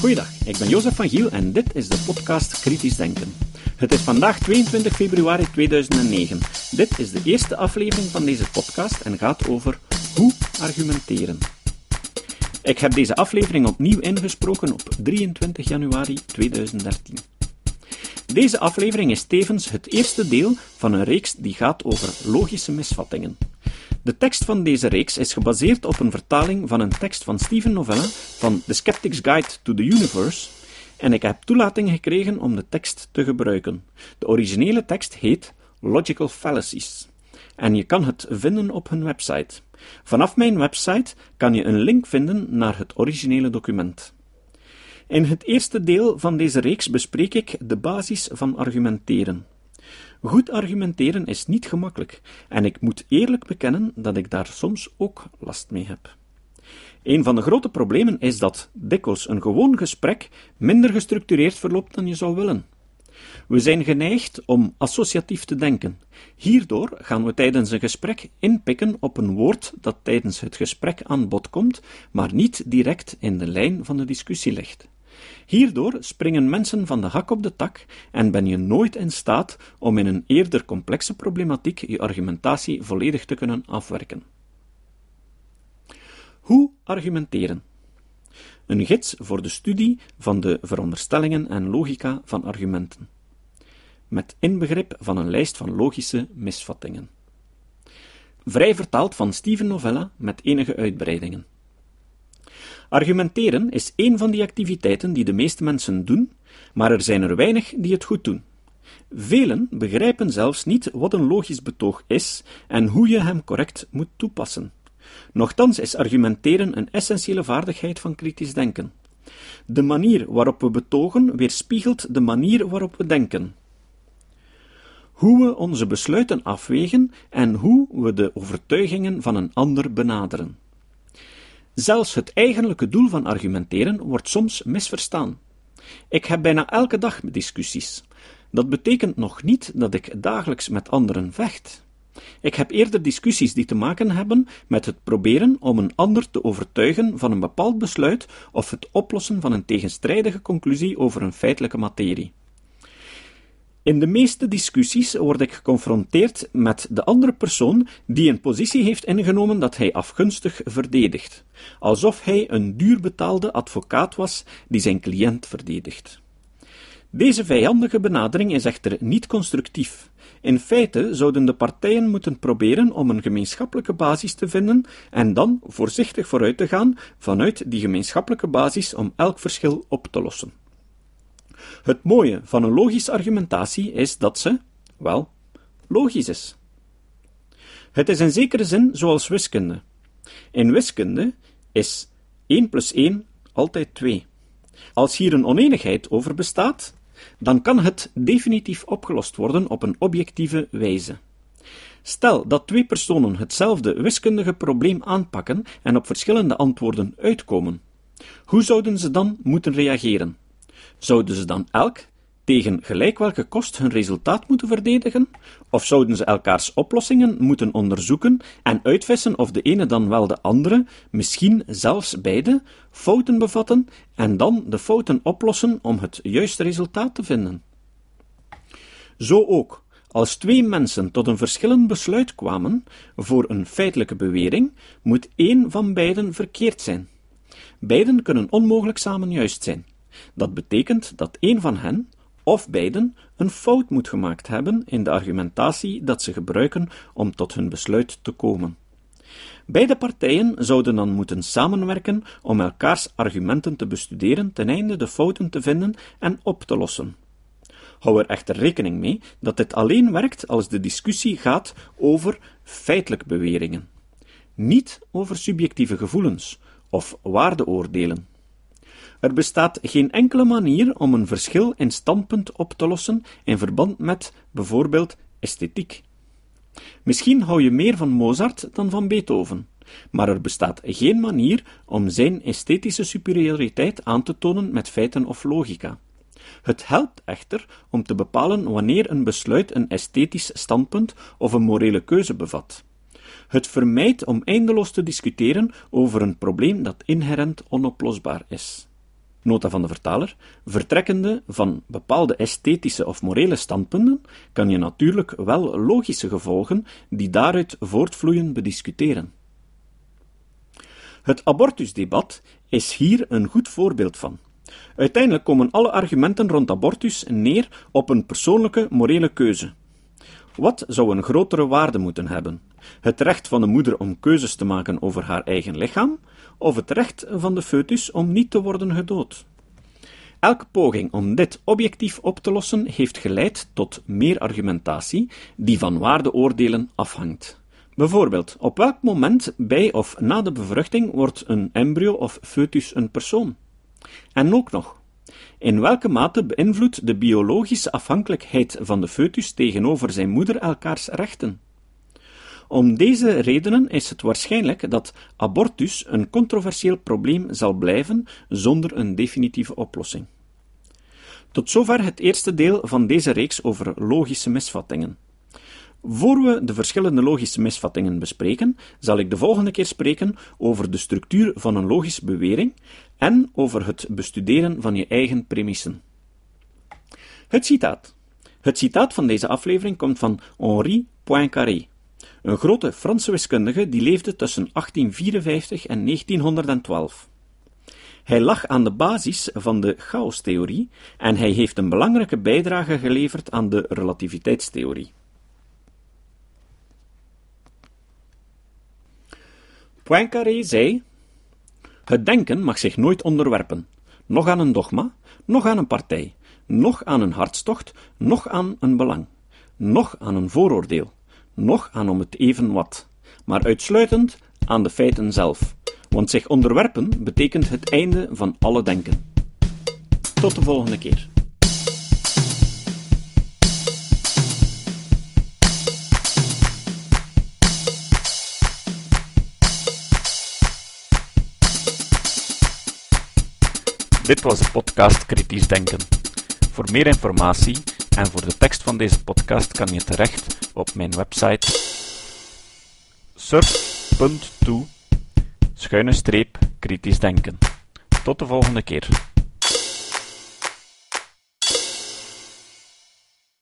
Goeiedag, ik ben Jozef van Giel en dit is de podcast Kritisch Denken. Het is vandaag 22 februari 2009. Dit is de eerste aflevering van deze podcast en gaat over hoe argumenteren. Ik heb deze aflevering opnieuw ingesproken op 23 januari 2013. Deze aflevering is tevens het eerste deel van een reeks die gaat over logische misvattingen. De tekst van deze reeks is gebaseerd op een vertaling van een tekst van Steven Novella van The Skeptic's Guide to the Universe, en ik heb toelating gekregen om de tekst te gebruiken. De originele tekst heet Logical Fallacies, en je kan het vinden op hun website. Vanaf mijn website kan je een link vinden naar het originele document. In het eerste deel van deze reeks bespreek ik de basis van argumenteren. Goed argumenteren is niet gemakkelijk, en ik moet eerlijk bekennen dat ik daar soms ook last mee heb. Een van de grote problemen is dat dikwijls een gewoon gesprek minder gestructureerd verloopt dan je zou willen. We zijn geneigd om associatief te denken. Hierdoor gaan we tijdens een gesprek inpikken op een woord dat tijdens het gesprek aan bod komt, maar niet direct in de lijn van de discussie ligt. Hierdoor springen mensen van de hak op de tak en ben je nooit in staat om in een eerder complexe problematiek je argumentatie volledig te kunnen afwerken. Hoe argumenteren? Een gids voor de studie van de veronderstellingen en logica van argumenten. Met inbegrip van een lijst van logische misvattingen. Vrij vertaald van Steven Novella met enige uitbreidingen. Argumenteren is een van die activiteiten die de meeste mensen doen, maar er zijn er weinig die het goed doen. Velen begrijpen zelfs niet wat een logisch betoog is en hoe je hem correct moet toepassen. Nochtans is argumenteren een essentiële vaardigheid van kritisch denken. De manier waarop we betogen weerspiegelt de manier waarop we denken. Hoe we onze besluiten afwegen en hoe we de overtuigingen van een ander benaderen. Zelfs het eigenlijke doel van argumenteren wordt soms misverstaan. Ik heb bijna elke dag discussies. Dat betekent nog niet dat ik dagelijks met anderen vecht. Ik heb eerder discussies die te maken hebben met het proberen om een ander te overtuigen van een bepaald besluit of het oplossen van een tegenstrijdige conclusie over een feitelijke materie. In de meeste discussies word ik geconfronteerd met de andere persoon die een positie heeft ingenomen dat hij afgunstig verdedigt, alsof hij een duurbetaalde advocaat was die zijn cliënt verdedigt. Deze vijandige benadering is echter niet constructief. In feite zouden de partijen moeten proberen om een gemeenschappelijke basis te vinden en dan voorzichtig vooruit te gaan vanuit die gemeenschappelijke basis om elk verschil op te lossen. Het mooie van een logische argumentatie is dat ze, wel, logisch is. Het is in zekere zin zoals wiskunde. In wiskunde is 1 plus 1 altijd 2. Als hier een oneenigheid over bestaat, dan kan het definitief opgelost worden op een objectieve wijze. Stel dat twee personen hetzelfde wiskundige probleem aanpakken en op verschillende antwoorden uitkomen. Hoe zouden ze dan moeten reageren? Zouden ze dan elk tegen gelijk welke kost hun resultaat moeten verdedigen? Of zouden ze elkaars oplossingen moeten onderzoeken en uitvissen of de ene dan wel de andere, misschien zelfs beide, fouten bevatten en dan de fouten oplossen om het juiste resultaat te vinden? Zo ook, als twee mensen tot een verschillend besluit kwamen voor een feitelijke bewering, moet één van beiden verkeerd zijn. Beiden kunnen onmogelijk samen juist zijn. Dat betekent dat een van hen, of beiden, een fout moet gemaakt hebben in de argumentatie dat ze gebruiken om tot hun besluit te komen. Beide partijen zouden dan moeten samenwerken om elkaars argumenten te bestuderen ten einde de fouten te vinden en op te lossen. Hou er echter rekening mee dat dit alleen werkt als de discussie gaat over feitelijke beweringen, niet over subjectieve gevoelens of waardeoordelen. Er bestaat geen enkele manier om een verschil in standpunt op te lossen in verband met bijvoorbeeld esthetiek. Misschien hou je meer van Mozart dan van Beethoven, maar er bestaat geen manier om zijn esthetische superioriteit aan te tonen met feiten of logica. Het helpt echter om te bepalen wanneer een besluit een esthetisch standpunt of een morele keuze bevat. Het vermijdt om eindeloos te discussiëren over een probleem dat inherent onoplosbaar is. Nota van de vertaler, vertrekkende van bepaalde esthetische of morele standpunten, kan je natuurlijk wel logische gevolgen die daaruit voortvloeien bediscuteren. Het abortusdebat is hier een goed voorbeeld van. Uiteindelijk komen alle argumenten rond abortus neer op een persoonlijke morele keuze. Wat zou een grotere waarde moeten hebben? Het recht van de moeder om keuzes te maken over haar eigen lichaam, of het recht van de foetus om niet te worden gedood? Elke poging om dit objectief op te lossen heeft geleid tot meer argumentatie, die van waardeoordelen afhangt. Bijvoorbeeld, op welk moment bij of na de bevruchting wordt een embryo of foetus een persoon? En ook nog, in welke mate beïnvloedt de biologische afhankelijkheid van de foetus tegenover zijn moeder elkaars rechten? Om deze redenen is het waarschijnlijk dat abortus een controversieel probleem zal blijven zonder een definitieve oplossing. Tot zover het eerste deel van deze reeks over logische misvattingen. Voor we de verschillende logische misvattingen bespreken, zal ik de volgende keer spreken over de structuur van een logische bewering en over het bestuderen van je eigen premissen. Het citaat. Het citaat van deze aflevering komt van Henri Poincaré, een grote Franse wiskundige die leefde tussen 1854 en 1912. Hij lag aan de basis van de chaostheorie en hij heeft een belangrijke bijdrage geleverd aan de relativiteitstheorie. Poincaré zei: Het denken mag zich nooit onderwerpen, noch aan een dogma, noch aan een partij, noch aan een hartstocht, noch aan een belang, noch aan een vooroordeel, noch aan om het even wat, maar uitsluitend aan de feiten zelf, want zich onderwerpen betekent het einde van alle denken. Tot de volgende keer. Dit was de podcast Kritisch Denken. Voor meer informatie en voor de tekst van deze podcast kan je terecht op mijn website surf.to schuine streep kritisch denken. Tot de volgende keer.